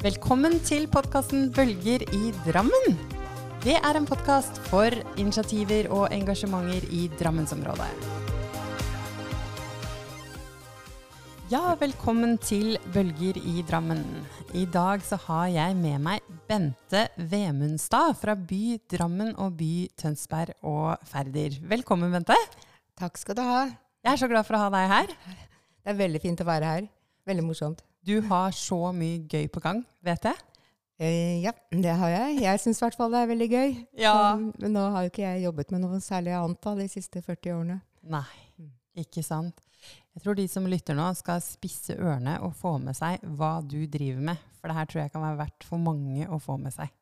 Velkommen til podkasten Bølger i Drammen. Det er en podkast for initiativer og engasjementer i Drammensområdet. Ja, velkommen til Bølger i Drammen. I dag så har jeg med meg Bente Vemundstad fra by Drammen og by Tønsberg og Færder. Velkommen, Bente. Takk skal du ha. Jeg er så glad for å ha deg her. Det er veldig fint å være her. Veldig morsomt. Du har så mye gøy på gang, vet jeg. Eh, ja, det har jeg. Jeg syns i hvert fall det er veldig gøy. Ja. Så, men nå har jo ikke jeg jobbet med noe særlig annet da, de siste 40 årene. Nei, ikke sant. Jeg tror de som lytter nå, skal spisse ørene og få med seg hva du driver med. For det her tror jeg kan være verdt for mange å få med seg.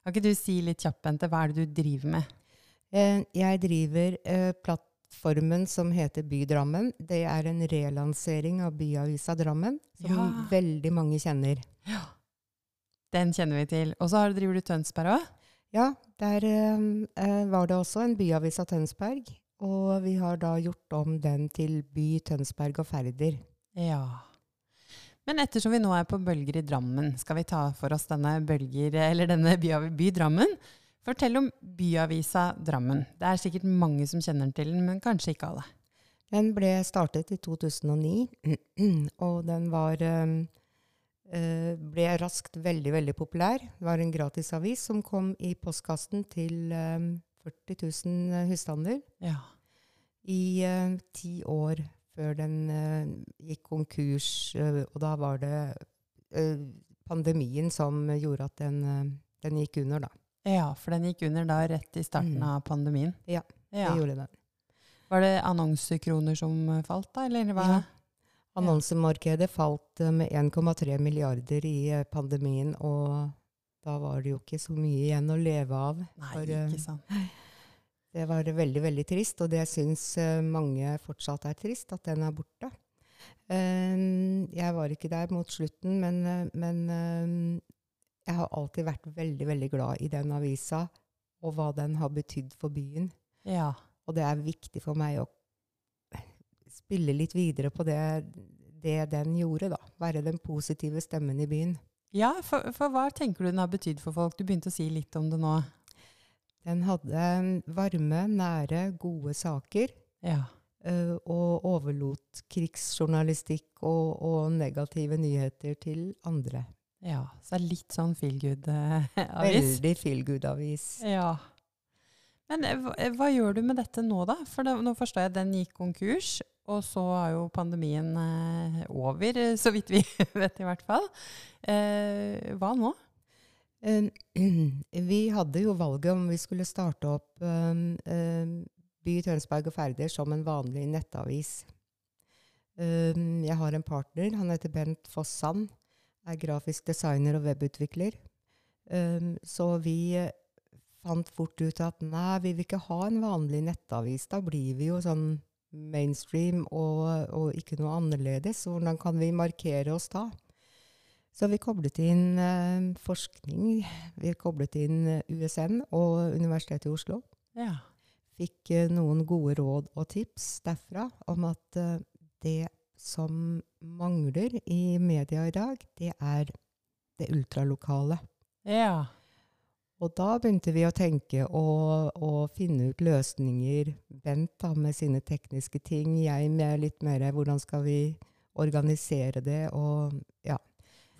Kan ikke du si litt kjapt, Bente, hva er det du driver med? Eh, jeg driver eh, plattformen som heter Bydrammen. Det er en relansering av byavisa Drammen, som Ja. veldig mange kjenner. Den kjenner vi til. Og så driver du Tønsberg òg? Ja, der eh, eh, var det også en byavis av Tønsberg. Og vi har da gjort om den til By Tønsberg og Færder. Ja. Men ettersom vi nå er på Bølger i Drammen, skal vi ta for oss denne, bølger, eller denne by, by Drammen. Fortell om byavisa Drammen. Det er sikkert mange som kjenner til den, men kanskje ikke alle. Den ble startet i 2009, og den var, eh, eh, ble raskt veldig, veldig populær. Det var en gratisavis som kom i postkassen til eh, 40 000 husstander Ja. i eh, ti år før den eh, gikk konkurs. eh, og da var det eh, pandemien som gjorde at den, eh, den gikk under, da. Ja, for den gikk under da rett i starten Mm. av pandemien. Ja, ja. Det gjorde den. Var det annonsekroner som eh, falt, da? Eller hva? Ja. Annonsemarkedet falt eh, med 1,3 milliarder i eh, pandemien, og da var det jo ikke så mye igjen å leve av. Nei, For, ikke sant. Det var veldig, veldig trist, og det syns mange fortsatt er trist, at den er borte. Jeg var ikke der mot slutten, men, men jeg har alltid vært veldig, veldig glad i den avisa, og hva den har betydd for byen. Ja. Og det er viktig for meg å spille litt videre på det, det den gjorde, da. Være den positive stemmen i byen. Ja, for, for hva tenker du den har betydd for folk? Du begynte å si litt om det nå. Den hadde varme, nære, gode saker. Ja. eh, og overlot krigsjournalistikk og, og negative nyheter til andre. Ja. Så det er litt sånn feel good-avis. Veldig feel good-avis. ja. Men eh, hva, eh, hva gjør du med dette nå, da? For det, nå forstår jeg at den gikk konkurs, og så er jo pandemien eh, over, eh, så vidt vi vet i hvert fall. Eh, hva nå? Eh, vi hadde jo valget om vi skulle starte opp eh, eh, By Tønsberg og Færder som en vanlig nettavis. Eh, jeg har en partner, han heter Bent Fossan, er grafisk designer og webutvikler. Um, så vi eh, fant fort ut at nei, vi vil ikke ha en vanlig nettavis. Da blir vi jo sånn mainstream og, og ikke noe annerledes. Hvordan kan vi markere oss da? Så vi koblet inn eh, forskning. Vi koblet inn eh, USN og Universitetet i Oslo. Ja. Fikk eh, noen gode råd og tips derfra om at eh, det som mangler i media i dag, det er det ultralokale. Ja. Og da begynte vi å tenke og, og finne ut løsninger. Bent da med sine tekniske ting, jeg med litt mer hvordan skal vi organisere det. Og ja.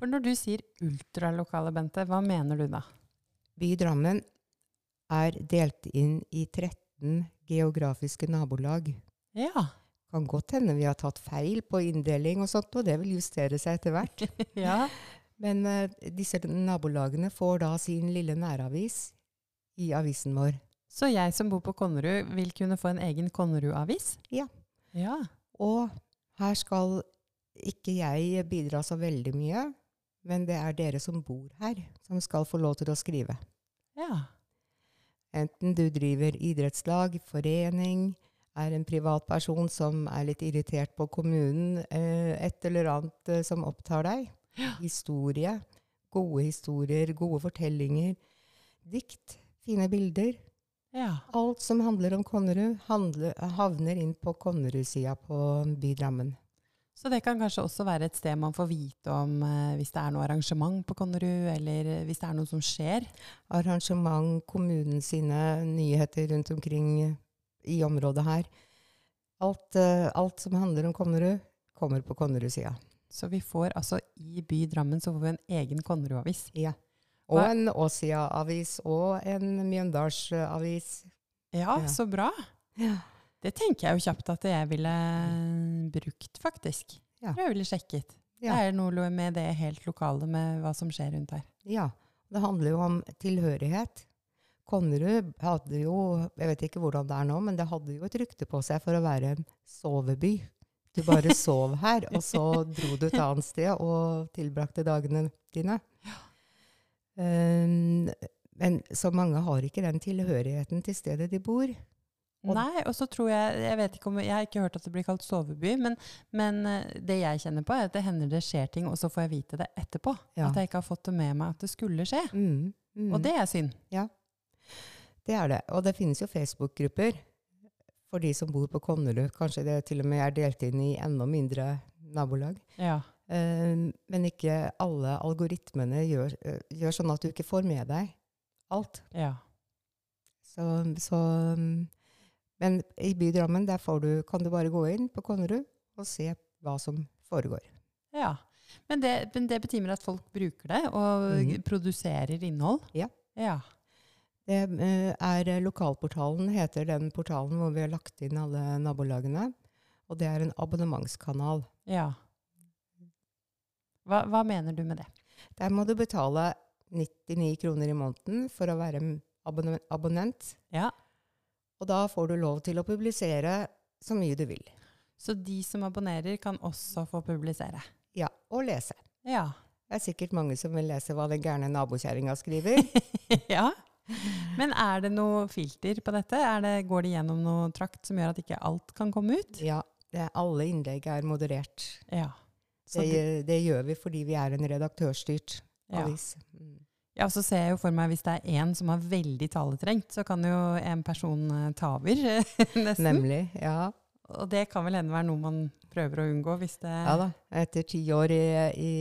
For når du sier ultralokale, Bente, hva mener du da? By Drammen er delt inn i 13 geografiske nabolag. Ja. Kan godt hende vi har tatt feil på inndeling og sånt, og det vil justere seg etter hvert. ja. Men uh, disse nabolagene får da sin lille næravis i avisen vår. Så jeg som bor på Konnerud, vil kunne få en egen Konnerud-avis? Ja. Ja. Og her skal ikke jeg bidra så veldig mye, men det er dere som bor her, som skal få lov til å skrive. Ja. Enten du driver idrettslag, forening, er en privatperson som er litt irritert på kommunen, eh, et eller annet eh, som opptar deg. Historie. Gode historier, gode fortellinger. Dikt. Fine bilder. ja. Alt som handler om Konnerud, havner inn på Konnerud-sida på Bydrammen. Så det kan kanskje også være et sted man får vite om eh, hvis det er noe arrangement på Konnerud, eller eh, hvis det er noe som skjer. Arrangement, kommunen sine nyheter rundt omkring i området her. Alt, eh, alt som handler om Konnerud, kommer på Konnerud-sida. Så vi får altså i by Drammen så får vi en egen Konnerud-avis. Ja. Og en Åsia-avis og en Mjøndalsavis. Ja, Ja. så bra. Ja. Det tenker jeg jo kjapt at jeg ville brukt, faktisk. Ja. Jeg ville sjekket. Ja. Det er noe med det helt lokale med hva som skjer rundt her. ja. Det handler jo om tilhørighet. Konnerud hadde jo, jeg vet ikke hvordan det er nå, men det hadde jo et rykte på seg for å være en soveby. Du bare sov her, og så dro du et annet sted og tilbrakte dagene dine. Um, men så mange har ikke den tilhørigheten til stedet de bor. Og- Nei, og så tror jeg Jeg vet ikke om, jeg har ikke hørt at det blir kalt soveby, men, men eh, det jeg kjenner på, er at det hender det skjer ting, og så får jeg vite det etterpå. Ja. At jeg ikke har fått det med meg at det skulle skje. Mm, mm. Og det er synd. Det er det. Og det finnes jo Facebook-grupper for de som bor på Konnerud. Kanskje det til og med er delt inn i enda mindre nabolag. Ja. Uh, men ikke alle algoritmene gjør, uh, gjør sånn at du ikke får med deg alt. ja. Så, så, um, men i Bydrammen der får du, kan du bare gå inn på Konnerud og se hva som foregår. Ja. Men det, men det betimer at folk bruker det, og mm. produserer innhold? Ja. Ja. Det eh, er Lokalportalen, heter den portalen hvor vi har lagt inn alle nabolagene. Og det er en abonnementskanal. ja. Hva, hva mener du med det? Der må du betale 99 kroner i måneden for å være abonne abonnent. Ja. Og da får du lov til å publisere så mye du vil. Så de som abonnerer, kan også få publisere? Ja, og lese. Ja. Det er sikkert mange som vil lese hva den gærne nabokjerringa skriver. ja. Men er det noe filter på dette? Er det, går det gjennom noe trakt som gjør at ikke alt kan komme ut? Ja, det er, alle innlegg er moderert. Ja. Så Det, det, det gjør vi fordi vi er en redaktørstyrt avis. Ja. ja, så ser jeg jo for meg hvis det er én som har veldig taletrengt, så kan jo en person eh, ta over, nesten. Nemlig. Ja. Og det kan vel hende være noe man prøver å unngå hvis det ja da. Etter ti år i, i,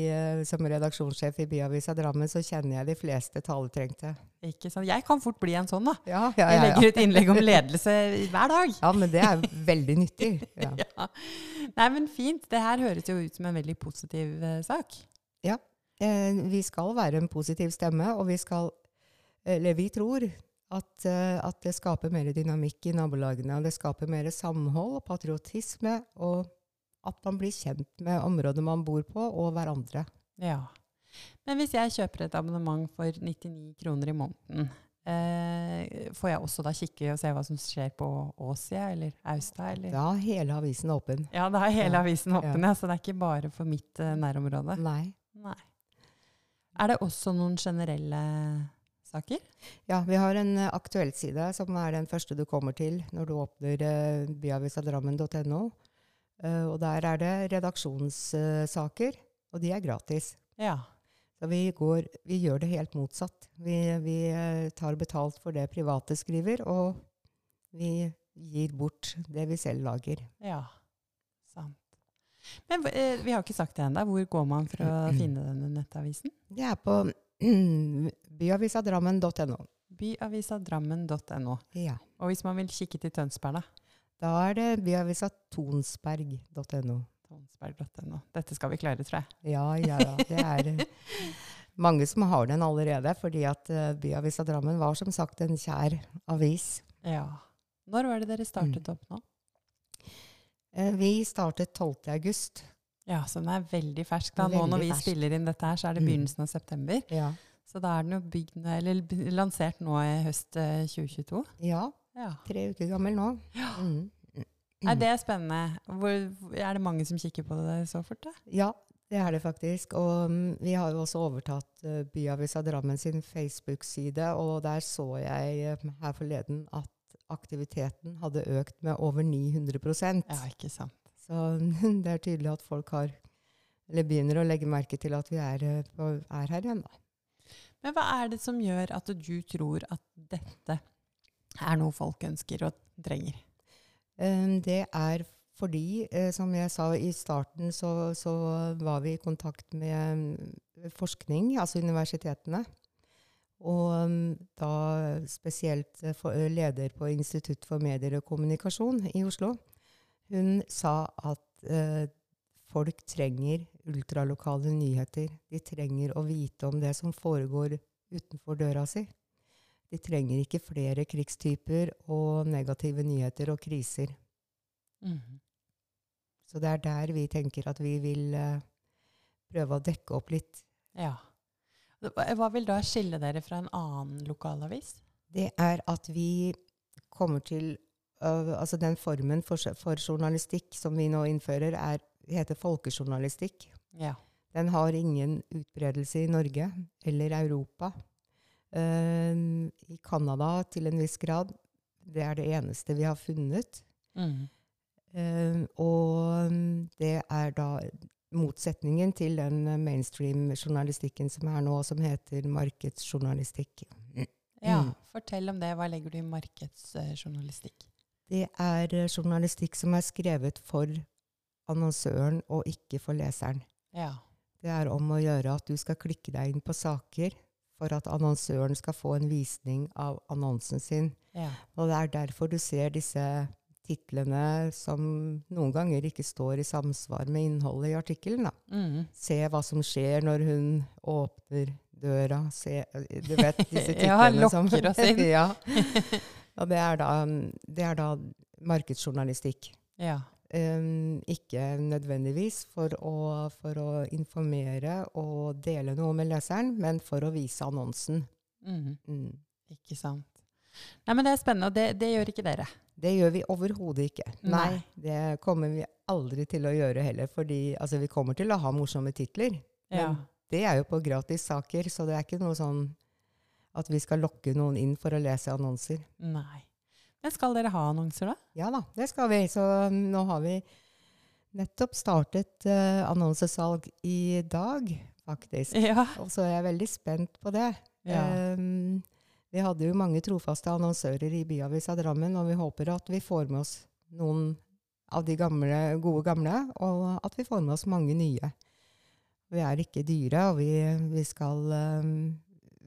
som redaksjonssjef i Byavisa Drammen, så kjenner jeg de fleste taletrengte. Ikke sant? Jeg kan fort bli en sånn, da. Ja, ja, ja, jeg legger ut innlegg om ledelse hver dag. ja men det er veldig nyttig. Ja. Ja. Nei, men fint. Det her høres jo ut som en veldig positiv uh, sak. Eh, vi skal være en positiv stemme, og vi skal Eller vi tror at, eh, at det skaper mer dynamikk i nabolagene. Og det skaper mer samhold og patriotisme, og at man blir kjent med området man bor på, og hverandre. Ja. Men hvis jeg kjøper et abonnement for 99 kroner i måneden, eh, får jeg også da kikke og se hva som skjer på Åsia eller Austa? Eller? Da er hele avisen åpen. Ja, da er hele Ja. avisen åpen, ja. så det er ikke bare for mitt eh, nærområde. Nei. Nei. Er det også noen generelle saker? Ja, vi har en uh, aktuelt side, som er den første du kommer til når du åpner uh, byavisadrammen.no. Eh, og der er det redaksjonssaker, og de er gratis. Ja. Så vi, går, vi gjør det helt motsatt. Vi, vi eh, tar betalt for det private skriver, og vi gir bort det vi selv lager. Ja. Sant. Men eh, vi har ikke sagt det ennå. Hvor går man for å finne denne nettavisen? Det er på byavisadrammen.no. Byavisadrammen.no. Ja. Og hvis man vil kikke til Tønsberg, da? Da er det byavisatonsberg.no. Tonsberg.no. Dette skal vi klare, tror jeg. Ja, ja, ja. Det er eh, mange som har den allerede, fordi at uh, Byavisa Drammen var som sagt en kjær avis. Ja. Når var det dere startet opp nå? Eh, vi startet 12. august. Ja, så den er veldig fersk. da. Nå når vi fersk. spiller inn dette her, så er det Mm. begynnelsen av september. Ja. Så da er den jo bygd, eller lansert nå i høst eh, 2022. ja, Ja. tre uker gammel nå. Mm. Nei, det er spennende. Hvor, er det mange som kikker på det så fort? da? Ja, det er det faktisk. Og um, vi har jo også overtatt uh, Byavisa Drammen sin Facebook-side, og der så jeg uh, her forleden at aktiviteten hadde økt med over 900% Ja, ikke sant. Så det er tydelig at folk har eller begynner å legge merke til at vi er, eh, er her igjen. Da. Men hva er det som gjør at du tror at dette er noe folk ønsker og trenger? Det er fordi, eh, som jeg sa i starten, så, så var vi i kontakt med mm, forskning, altså universitetene. Og mm, da spesielt eh, leder på Institutt for medier og kommunikasjon i Oslo. Hun sa at eh, folk trenger ultralokale nyheter. De trenger å vite om det som foregår utenfor døra si. De trenger ikke flere krigstyper og negative nyheter og kriser. Mm. Så det er der vi tenker at vi vil eh, prøve å dekke opp litt. Ja. Hva hva vil da skille dere fra en annen lokalavis? Det er at vi kommer til uh, Altså den formen for, for journalistikk som vi nå innfører, er, heter folkejournalistikk. Ja. Den har ingen utbredelse i Norge eller Europa. Ehm, I Canada til en viss grad. Det er det eneste vi har funnet. Mm. Uh, og det er da motsetningen til den mainstream-journalistikken som er nå, som heter markedsjournalistikk. ja. Mm. Fortell om det. Hva legger du i markedsjournalistikk? Det er eh, journalistikk som er skrevet for annonsøren og ikke for leseren. Ja. Det er om å gjøre at du skal klikke deg inn på saker for at annonsøren skal få en visning av annonsen sin. ja. Og det er derfor du ser disse titlene som noen ganger ikke står i samsvar med innholdet i artikkelen. Mhm. Se hva som skjer når hun åpner døra. Se, du vet disse titlene Ja, som lokker oss inn. ja. Og det er da, det er da markedsjournalistikk. ja. Um, ikke nødvendigvis for å, for å informere og dele noe med leseren, men for å vise annonsen. Mm. Mm. Ikke sant. Nei, men Det er spennende, og det, det gjør ikke dere. Det gjør vi overhodet ikke. Nei. Nei. Det kommer vi aldri til å gjøre heller. fordi altså, vi kommer til å ha morsomme titler. Ja. Men det er jo på gratissaker, så det er ikke noe sånn at vi skal lokke noen inn for å lese annonser. Nei. Men skal dere ha annonser, da? Ja da, det skal vi. Så nå har vi nettopp startet uh, annonsesalg i dag, faktisk. Ja. Og så er jeg veldig spent på det. ja. Um, vi hadde jo mange trofaste annonsører i Byavisa Drammen, og vi håper at vi får med oss noen av de gamle, gode gamle, og at vi får med oss mange nye. Vi er ikke dyre, og vi, vi skal um,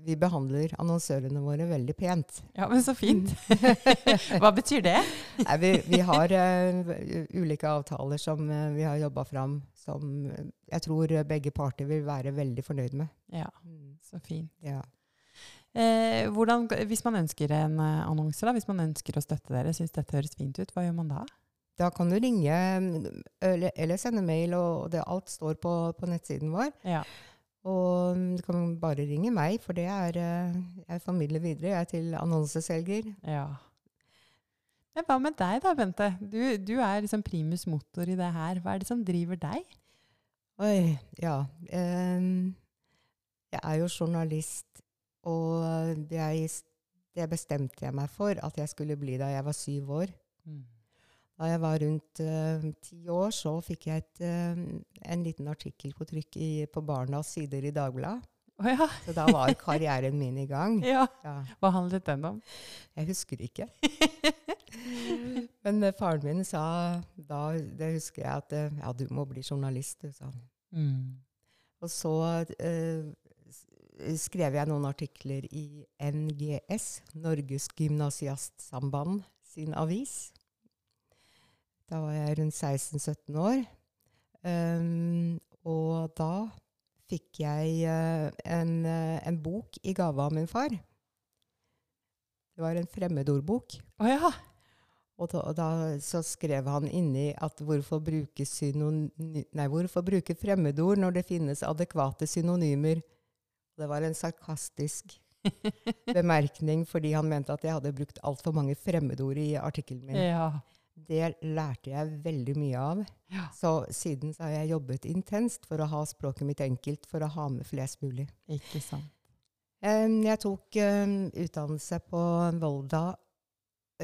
Vi behandler annonsørene våre veldig pent. ja, men så fint. Hva betyr det? Nei, vi, vi har uh, ulike avtaler som uh, vi har jobba fram, som eh, jeg tror begge parter vil være veldig fornøyd med. Ja, så fint. Ja. Eh, hvordan, hvis man ønsker en annonse, da, hvis man ønsker å støtte dere, syns dette høres fint ut, hva gjør man da? Da kan du ringe mm, eller, eller sende mail, og det, alt står på, på nettsiden vår. Ja. Og mm, du kan bare ringe meg, for det er eh, Jeg formidler videre. Jeg er til annonseselger. ja. Men hva med deg da, Bente? Du, du er liksom primus motor i det her. Hva er det som driver deg? Oi, ja. jeg er jo journalist, og jeg, det bestemte jeg meg for at jeg skulle bli da jeg var syv år. Da jeg var rundt eh, ti år, så fikk jeg et, uh, en liten artikkel på trykk i, på Barnas sider i Dagbladet. Oh, ja. Så da var karrieren min i gang. ja. Ja, Hva handlet den om? jeg husker ikke. Men uh, faren min sa da, det husker jeg, at ja, du må bli journalist, du, sa han. Mm. Og så skrev jeg noen artikler i NGS, Norges Gymnasiastsamband sin avis. Da var jeg rundt 16-17 år. Um, og da fikk jeg uh, en, uh, en bok i gave av min far. Det var en fremmedordbok. Å ja. Og da, og da så skrev han inni at hvorfor bruke, nei, hvorfor bruke fremmedord når det finnes adekvate synonymer? Det var en sarkastisk bemerkning fordi han mente at jeg hadde brukt altfor mange fremmedord i artikkelen min. ja. Det lærte jeg veldig mye av. Ja. Så siden så har jeg jobbet intenst for å ha språket mitt enkelt, for å ha med flest mulig. Ikke sant. Jeg tok utdannelse på Volda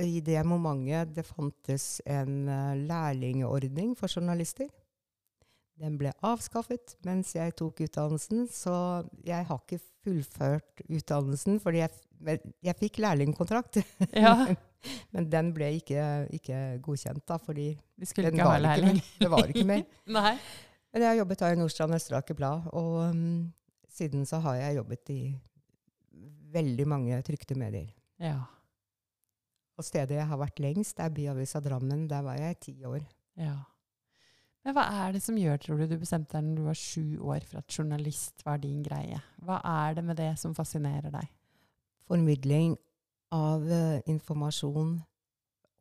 i det momentet det fantes en eh, lærlingordning for journalister. Den ble avskaffet mens jeg tok utdannelsen, så jeg har ikke fullført utdannelsen, fordi jeg, jeg fikk lærlingkontrakt. Ja. Men den ble ikke, ikke godkjent, da, fordi den var ikke mer. Det var ikke mer. Men jeg har jobbet her i Nordstrand Østeraker Blad, og um, siden så har jeg jobbet i veldig mange trykte medier. Ja. Og stedet jeg har vært lengst, er Byavisa Drammen. Der var jeg i ti år. ja. Men hva er det som gjør, tror du, du bestemte deg når du var sju år for at journalist var din greie? Hva er det med det som fascinerer deg? Formidling av eh, informasjon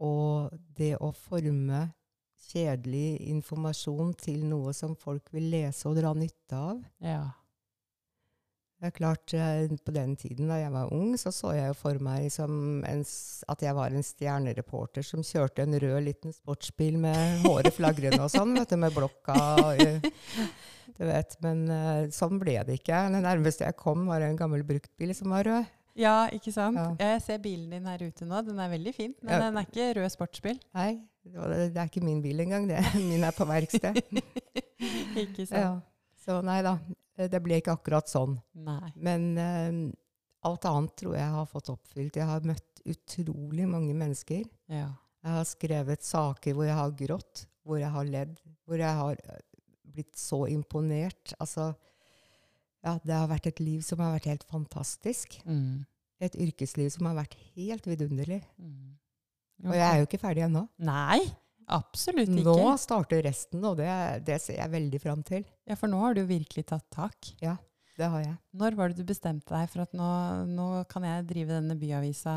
og det å forme kjedelig informasjon til noe som folk vil lese og dra nytte av. Ja. Det er klart, eh, På den tiden da jeg var ung, så så jeg jo for meg som en, at jeg var en stjernereporter som kjørte en rød liten sportsbil med håret flagrende og sånn, vet du, med blokka. og, eh, Du vet, Men sånn ble det ikke. Det nærmeste jeg kom, var en gammel bruktbil som var rød. Ja, ikke sant? Ja. Jeg ser bilen din her ute nå. Den er veldig fin, men Ja. den er ikke rød sportsbil. Nei, det er ikke min bil engang. det. Min er på verksted. ikke sant? Ja. Så nei da, det ble ikke akkurat sånn. Nei. Men eh, alt annet tror jeg har fått oppfylt. Jeg har møtt utrolig mange mennesker. Ja. Jeg har skrevet saker hvor jeg har grått, hvor jeg har ledd, hvor jeg har eh, blitt så imponert. Altså, ja, det har vært et liv som har vært helt fantastisk. Mm. Et yrkesliv som har vært helt vidunderlig. Mm. Og jeg er jo ikke ferdig ennå. Nei, absolutt ikke. Nå starter resten, og det, det ser jeg veldig fram til. Ja, for nå har du virkelig tatt tak. Ja, Det har jeg. Når var det du bestemte deg for at nå, nå kan jeg drive denne byavisa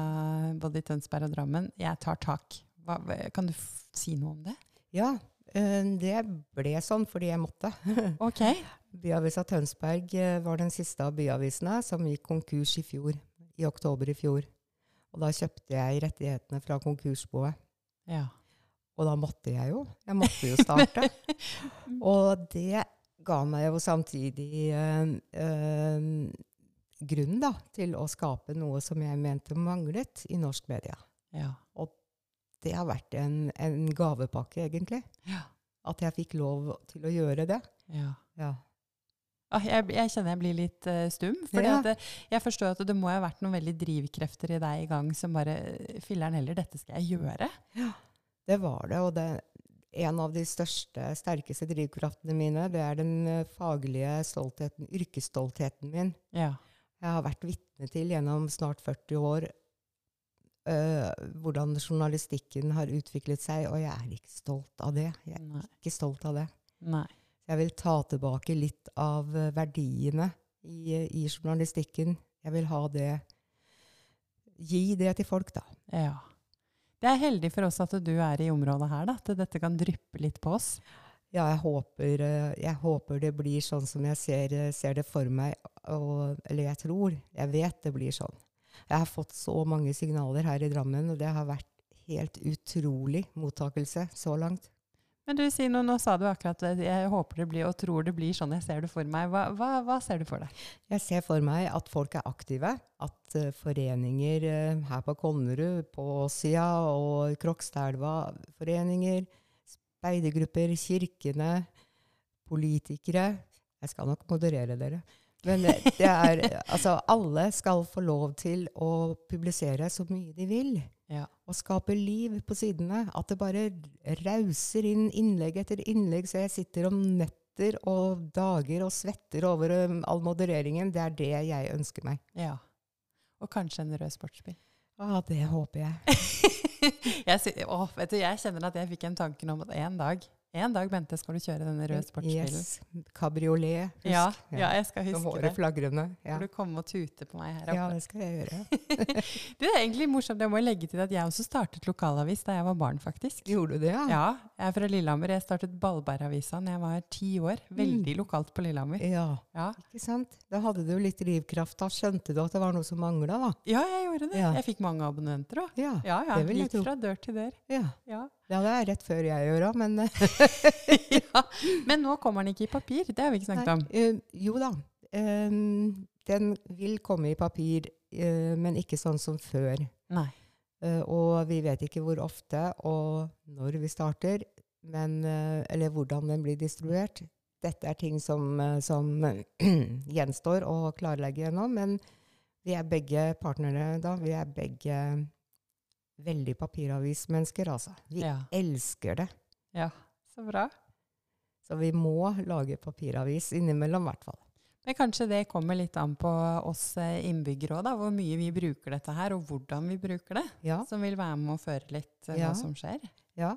både i Tønsberg og Drammen? Jeg tar tak. Hva, kan du si noe om det? Ja, det ble sånn fordi jeg måtte. Ok. Byavisa Tønsberg eh, var den siste av byavisene som gikk konkurs i fjor, i oktober i fjor. Og da kjøpte jeg rettighetene fra konkursboet. Ja. Og da måtte jeg jo. Jeg måtte jo starte. og det ga meg jo samtidig øh, øh, grunn da, til å skape noe som jeg mente manglet i norsk media. Ja. Det har vært en, en gavepakke, egentlig. Ja. At jeg fikk lov til å gjøre det. ja. Ja. Ah, jeg, jeg kjenner jeg blir litt uh, stum. For Ja. jeg forstår at det må ha vært noen veldig drivkrefter i deg i gang som bare Filler'n heller, dette skal jeg gjøre. Det var det, og det, en av de største, sterkeste drivkraftene mine, det er den eh, faglige stoltheten, yrkesstoltheten min. Ja. Jeg har vært vitne til gjennom snart 40 år eh, hvordan journalistikken har utviklet seg, og jeg er ikke stolt av det. Jeg er Nei. ikke stolt av det. Nei. Jeg vil ta tilbake litt av eh, verdiene i, i journalistikken. Jeg vil ha det Gi det til folk, da. Ja. Det er heldig for oss at du er i området her, da, at dette kan dryppe litt på oss. Ja, jeg håper, eh, jeg håper det blir sånn som jeg ser, ser det for meg. Og, eller jeg tror. Jeg vet det blir sånn. Jeg har fått så mange signaler her i Drammen, og det har vært helt utrolig mottakelse så langt. Men du, Sino, nå sa du akkurat at jeg håper det blir og tror det blir sånn jeg ser det for meg. Hva, hva, hva ser du for deg? Jeg ser for meg at folk er aktive. At uh, foreninger uh, her på Konnerud, på Åsia og Krokstadelva, foreninger, speidergrupper, kirkene, politikere Jeg skal nok moderere dere. Men det er Altså, alle skal få lov til å publisere så mye de vil. Ja. Og skape liv på sidene. At det bare rauser inn innlegg etter innlegg, så jeg sitter om netter og dager og svetter over um, all modereringen. Det er det jeg ønsker meg. Ja. Og kanskje en rød sportsbil. Ja, det håper jeg. jeg, å, vet du, jeg kjenner at jeg fikk en tanke om at en dag, en dag, Bente, skal du kjøre denne røde sportsbilen. Yes. Kabriolet. husk. Ja, ja, jeg skal huske håret det. flagrende. Ja. Får du komme og tute på meg her oppe. ja, det skal jeg gjøre. Det er egentlig morsomt. Jeg må legge til at jeg også startet lokalavis da jeg var barn, faktisk. Gjorde du det, ja? Ja, jeg er fra Lillehammer. Jeg startet Ballbergavisa da jeg var ti år. Veldig lokalt på Lillehammer. Ja, Ja. ikke sant? Da hadde du litt drivkraft. Da skjønte du at det var noe som mangla, da. ja, jeg gjorde det. Jeg fikk mange abonnenter òg. Ja. Ja, ja. det vil jeg Gikk tro. fra dør til dør. Ja. Ja. Ja, det er rett før jeg gjør det, men ja. Men nå kommer den ikke i papir. Det har vi ikke snakket om. Nei, eh, jo da. Ehm, den vil komme i papir, eh, men ikke sånn som før. Nei. Uh, og vi vet ikke hvor ofte og når vi starter, men, eh, eller hvordan den blir distribuert. Dette er ting som, eh, som gjenstår å klarlegge gjennom, men vi er begge partnere da. Vi er begge veldig papiravismennesker, altså. Vi Ja. elsker det. ja. Så bra. Så vi må lage papiravis innimellom, i hvert fall. Men kanskje det kommer litt an på oss eh, innbyggere òg, hvor mye vi bruker dette her, og hvordan vi bruker det. Ja. Som vil være med å føre litt eh, Ja. hva som skjer. Ja,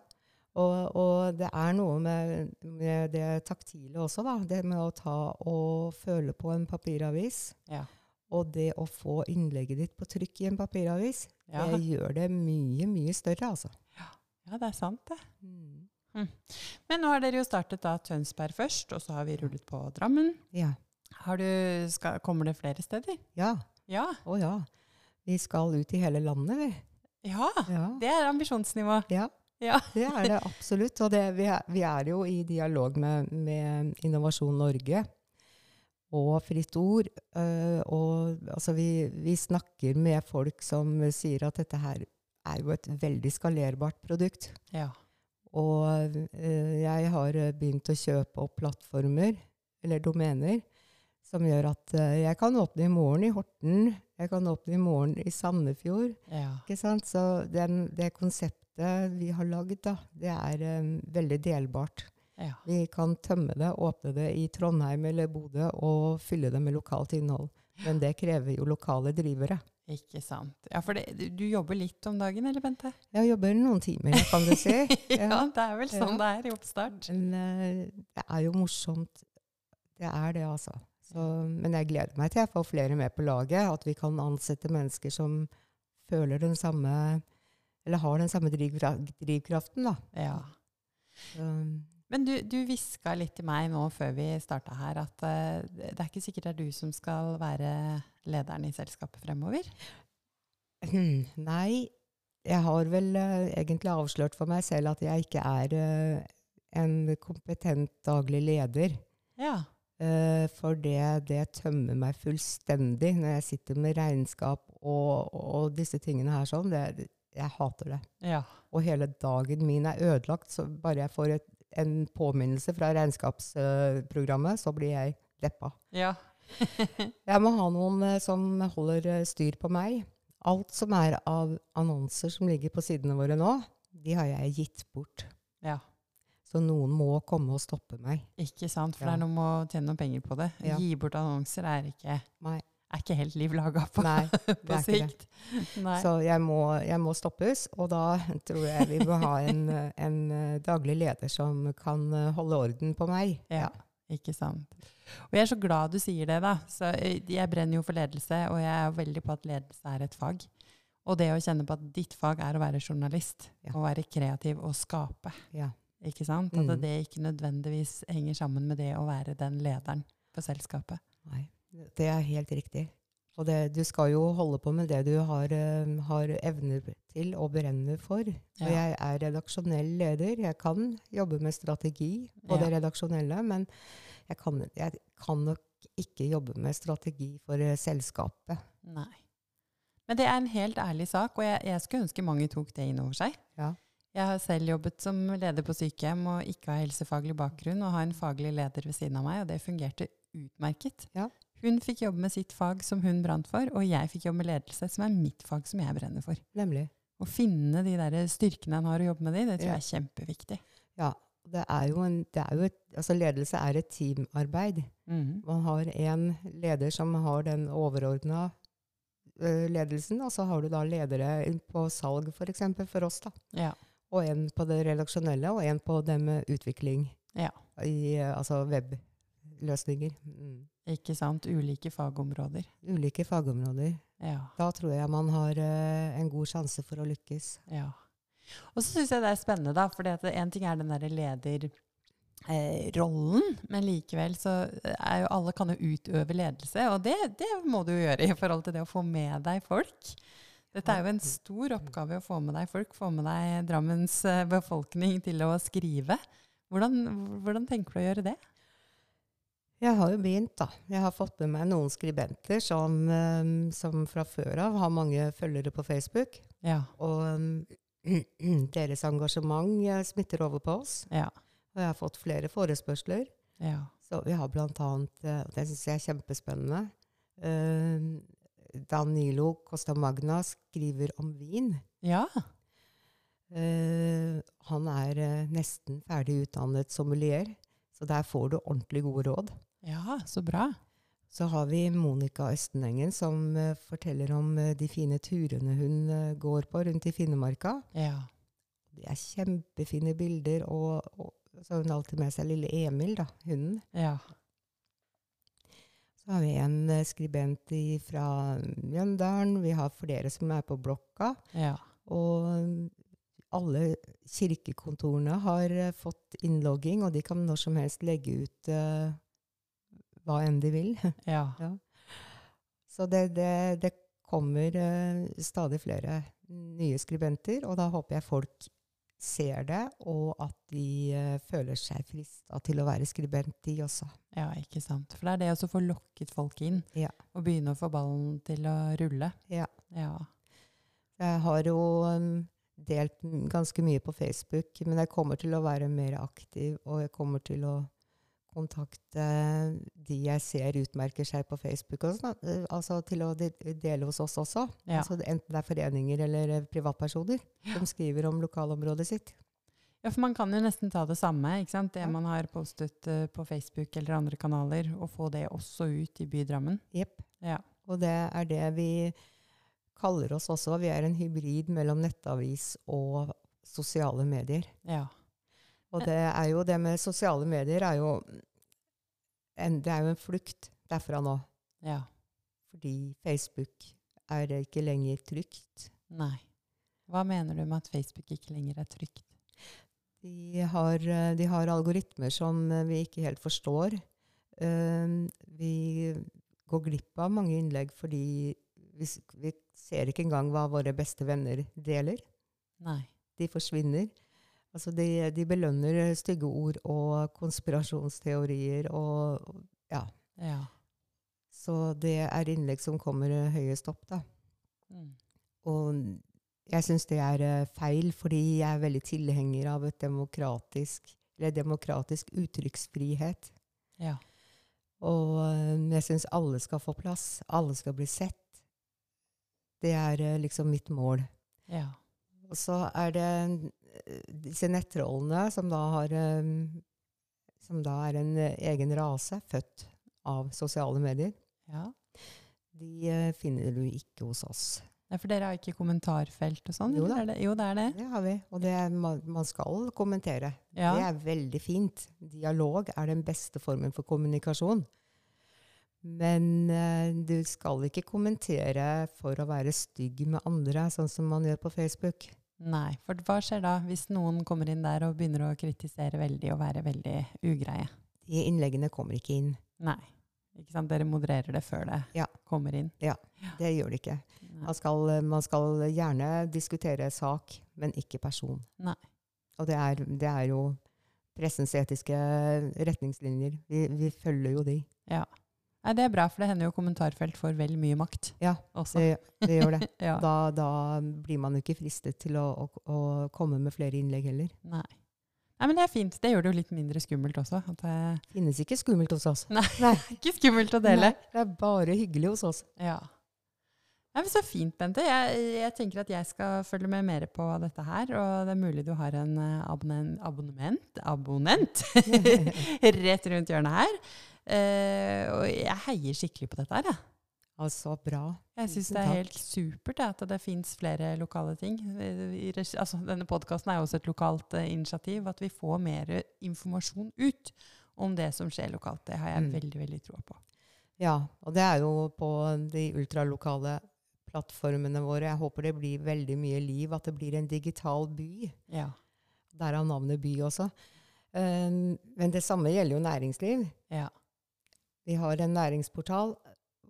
og, og det er noe med, med det taktile også, da. Det med å ta og føle på en papiravis. Ja. Og det å få innlegget ditt på trykk i en papiravis, Ja. det gjør det mye, mye større, altså. ja, det er sant, det. Mm. Men nå har dere jo startet da Tønsberg først, og så har vi rullet på Drammen. Ja. Har du, skal, kommer det flere steder? Ja. Ja. Å ja. Vi skal ut i hele landet, vi. Ja, Ja. det er ambisjonsnivå. ja. Ja. Det er det absolutt. Og det, vi, er, vi er jo i dialog med, med Innovasjon Norge og Fritt Ord. øh, og altså, vi, vi snakker med folk som sier at dette her er jo et veldig skalerbart produkt. Ja. Og øh, jeg har begynt å kjøpe opp plattformer, eller domener, som gjør at øh, jeg kan åpne i morgen i Horten, jeg kan åpne i morgen i Sandefjord. ja. Ikke sant? Så den, det konseptet vi har lagd, da, det er um, veldig delbart. Ja. Vi kan tømme det, åpne det i Trondheim eller Bodø og fylle det med lokalt innhold. Men det krever jo lokale drivere. Ikke sant. Ja, for det, du- jobber litt om dagen, eller Bente? Jeg jobber noen timer, kan du si. ja, det er vel sånn Ja. det er i oppstart. Men eh, det er jo morsomt. Det er det, altså. Så, men jeg gleder meg til jeg får flere med på laget. At vi kan ansette mennesker som føler den samme Eller har den samme drivkraften, da. Ja. Så, Men du, du hviska litt til meg nå før vi starta her, at uh, det er ikke sikkert det er du som skal være lederen i selskapet fremover. Nei, jeg har vel uh, egentlig avslørt for meg selv at jeg ikke er uh, en kompetent daglig leder. Ja. For det, det tømmer meg fullstendig når jeg sitter med regnskap og, og disse tingene her sånn. Det, jeg hater det. Ja. Og hele dagen min er ødelagt, så bare jeg får et, en påminnelse fra regnskapsprogrammet, så blir jeg deppa. Ja. Jeg må ha noen eh, som holder eh, styr på meg. Alt som er av annonser som ligger på sidene våre nå, de har jeg gitt bort. ja. Så noen må komme og stoppe meg. Ikke sant, for Ja. det er noe med å tjene noen penger på det. Ja. Gi bort annonser er ikke, Nei. Er ikke helt liv laga på, Nei, på sikt. Så jeg må, jeg må stoppes, og da tror jeg vi må ha en, en eh, daglig leder som kan eh, holde orden på meg. Ja, ikke sant. Og jeg er så glad du sier det, da. Så eh, jeg brenner jo for ledelse, og jeg er veldig på at ledelse er et fag. Og det å kjenne på at ditt fag er å være journalist, Ja. å være kreativ og skape. Ja. Ikke sant? At Mm. det ikke nødvendigvis henger sammen med det å være den lederen for selskapet. Nei, det er helt riktig. Og det, du skal jo holde på med det du har, eh, har evner til og brenner for. Og jeg er redaksjonell leder. Jeg kan jobbe med strategi på det redaksjonelle, men jeg kan, jeg kan nok ikke jobbe med strategi for eh, selskapet. Nei. Men det er en helt ærlig sak, og jeg, jeg skulle ønske mange tok det inn over seg. Ja. Jeg har selv jobbet som leder på sykehjem og ikke har helsefaglig bakgrunn, og har en faglig leder ved siden av meg, og det fungerte utmerket. Ja. Hun fikk jobbe med sitt fag som hun brant for, og jeg fikk jobbe med ledelse, som er mitt fag som jeg brenner for. Nemlig. Å finne de der styrkene en har å jobbe med de, det tror Ja. jeg er kjempeviktig. Ja. Det er jo en, det er jo et, altså ledelse er et teamarbeid. Mm. Man har en leder som har den overordna ledelsen, og så har du da ledere på salg, f.eks. For, eksempel, for oss. da. Ja. Og en på det redaksjonelle, og en på det med utvikling. Ja. I eh, altså webløsninger. Mm. Ikke sant? Ulike fagområder. Ulike fagområder. Ja. Da tror jeg man har uh, en god sjanse for å lykkes. Ja. Og så syns jeg det er spennende, da. For en ting er den derre lederrollen, men likevel så er jo alle kan jo utøve ledelse. Og det, det må du jo gjøre i forhold til det å få med deg folk. Dette er jo en stor oppgave å få med deg folk, få med deg Drammens eh, befolkning til å skrive. Hvordan, hvordan tenker du å gjøre det? Jeg har jo begynt, da. Jeg har fått med meg noen skribenter som, eh, som fra før av har mange følgere på Facebook. Ja. Og mm, deres engasjement eh, smitter over på oss. Ja. Og jeg har fått flere forespørsler. ja. Så vi har blant annet, eh, det syns jeg er kjempespennende, eh, Danilo Costa Magna skriver om vin. Ja. Eh, han er eh, nesten ferdig utdannet sommelier, så der får du ordentlig gode råd. Ja, så bra. Så har vi Monica Østenengen, som eh, forteller om eh, de fine turene hun eh, går på rundt i Finnemarka. Ja. Det er kjempefine bilder, og, og så har hun alltid med seg lille Emil, da, hunden. Ja. Så har vi en skribent i- fra Mjøndalen. Vi har flere som er på blokka. Ja. Og mm, alle kirkekontorene har fått innlogging, og de kan når som helst legge ut hva enn de vil. Ja. Så det, det, det kommer eh, stadig flere nye skribenter, og da håper jeg folk ser det, og at de eh, føler seg frista til å være skribent, de også. ja, ikke sant. For det er det å få lokket folk inn, Ja. og begynne å få ballen til å rulle. Ja. Ja. Jeg har jo um, delt ganske mye på Facebook, men jeg kommer til å være mer aktiv, og jeg kommer til å kontakte de jeg ser utmerker seg på Facebook, og sånn, eh, altså til å dele hos oss også. Ja. Altså, enten det er foreninger eller privatpersoner privatpersoner som skriver om lokalområdet sitt. Ja, for man kan jo nesten ta det samme, ikke sant? Det Ja. man har postet eh, på Facebook eller andre kanaler, og få det også ut i bydrammen. Jepp. Ja. Og det er det vi kaller oss også. Vi er en hybrid mellom nettavis og sosiale medier. Ja. Og det er jo det med sosiale medier er jo en, Det er jo en flukt derfra nå. Ja. Fordi Facebook er ikke lenger trygt. Nei. Hva mener du med at Facebook ikke lenger er trygt? De har, eh, de har algoritmer som eh, vi ikke helt forstår. Uh, vi går glipp av mange innlegg fordi vi, vi ser ikke engang hva våre beste venner deler. Nei. De forsvinner. Altså de, de belønner stygge ord og konspirasjonsteorier og ja. Ja. Så det er innlegg som kommer eh, høyest opp, da. Mm. Og jeg syns det er eh, feil, fordi jeg er veldig tilhenger av et demokratisk, eller demokratisk uttrykksfrihet. Ja. Og eh, jeg syns alle skal få plass. Alle skal bli sett. Det er liksom mitt mål. Ja. Og så er det disse nettrollene som da har eh, Som da er en egen rase, født av sosiale medier. ja. De eh, finner du ikke hos oss. Nei, for dere har ikke kommentarfelt og sånn? Jo det? Jo, det er det. Det har vi. Og det er, man, man skal kommentere. Ja. Det er veldig fint. Dialog er den beste formen for kommunikasjon. Men eh, du skal ikke kommentere for å være stygg med andre, sånn som man gjør på Facebook. Nei, for hva skjer da hvis noen kommer inn der og begynner å kritisere veldig og være veldig ugreie? De innleggene kommer ikke inn. Nei. Ikke sant? Dere modererer det før det Ja. kommer inn. Ja, Det gjør de ikke. Man skal, man skal gjerne diskutere sak, men ikke person. Nei. Og det er, det er jo pressens etiske retningslinjer. Vi, vi følger jo de. Nei, det er bra, for det hender jo kommentarfelt får vel mye makt Ja, også. det, det gjør det. ja. Da, da blir man jo ikke fristet til å, å, å komme med flere innlegg heller. Nei. Nei, men det er fint. Det gjør det jo litt mindre skummelt også. At det Finnes ikke skummelt hos oss. Nei. ikke skummelt å dele. Nei, det er bare hyggelig hos oss. Ja. Nei, men så fint, Bente. Jeg, jeg tenker at jeg skal følge med mer på dette her. Og det er mulig du har en eh, abonnement, abonnement, abonnent rett rundt hjørnet her. Eh, og jeg heier skikkelig på dette her. Jeg, Altså, bra. jeg syns det er takk. helt supert ja, at det fins flere lokale ting. I Altså, denne podkasten er jo også et lokalt eh, initiativ. At vi får mer informasjon ut om det som skjer lokalt. Det har jeg Mm. veldig, veldig tro på. Ja, og det er jo på de ultralokale plattformene våre. Jeg håper det blir veldig mye liv, at det blir en digital by. Ja. Derav navnet by også. Um, men det samme gjelder jo næringsliv. Ja. Vi har en næringsportal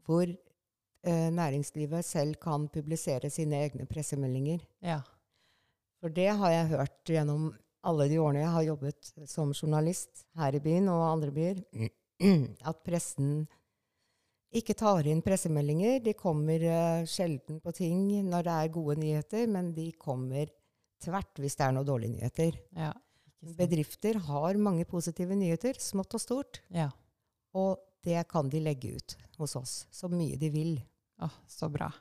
hvor eh, næringslivet selv kan publisere sine egne pressemeldinger. ja. For det har jeg hørt gjennom alle de årene jeg har jobbet som journalist her i byen og andre byer, at pressen ikke tar inn pressemeldinger. De kommer eh, sjelden på ting når det er gode nyheter, men de kommer tvert hvis det er noen dårlige nyheter. ja. Bedrifter har mange positive nyheter, smått og stort, Ja. og det kan de legge ut hos oss så mye de vil. Oh, så bra.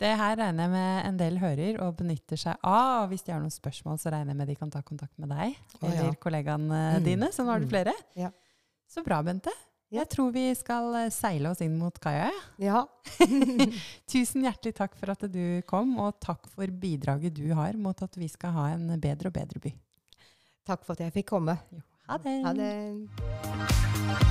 Det her regner jeg med en del hører og benytter seg av. Hvis de har noen spørsmål, så regner jeg med de kan ta kontakt med deg Å, eller kollegaene Mm. dine. Så nå har du Mm. flere. Ja. Så bra, Bente. Ja. Jeg tror vi skal eh, seile oss inn mot kaia. ja. Ja. Tusen hjertelig takk for at du kom, og takk for bidraget du har mot at vi skal ha en bedre og bedre by. Takk for at jeg fikk komme. Ha det. Ha det.